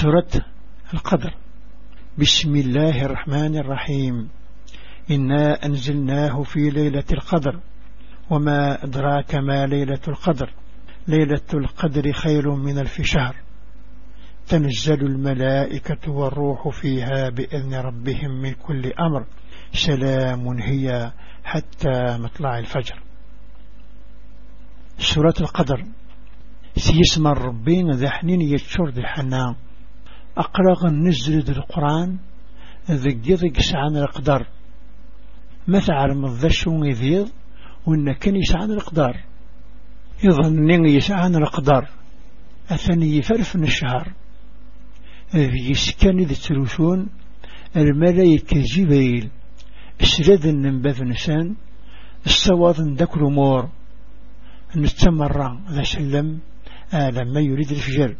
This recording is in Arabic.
سورة القدر. بسم الله الرحمن الرحيم. إنا أنزلناه في ليلة القدر. وما أدراك ما ليلة القدر. ليلة القدر خير من ألف شهر. تنزل الملائكة والروح فيها بإذن ربهم من كل أمر. سلام هي حتى مطلع الفجر. سورة القدر. سيسمى الربين ذا حنين يتشور ذي حنان أقرغ النزل ذي القرآن ذي سعان القدر. مثل مضشون يذيض وإن كان يسعان القدر. يظن يسعان القدر. أثني يفرف من الشهر. ذي سكان ذي تروسون الملايكة جبيل. اسرد النبذ نسان السواض ذكر مور. نستمر ذا سلم آه لما يريد الفجر.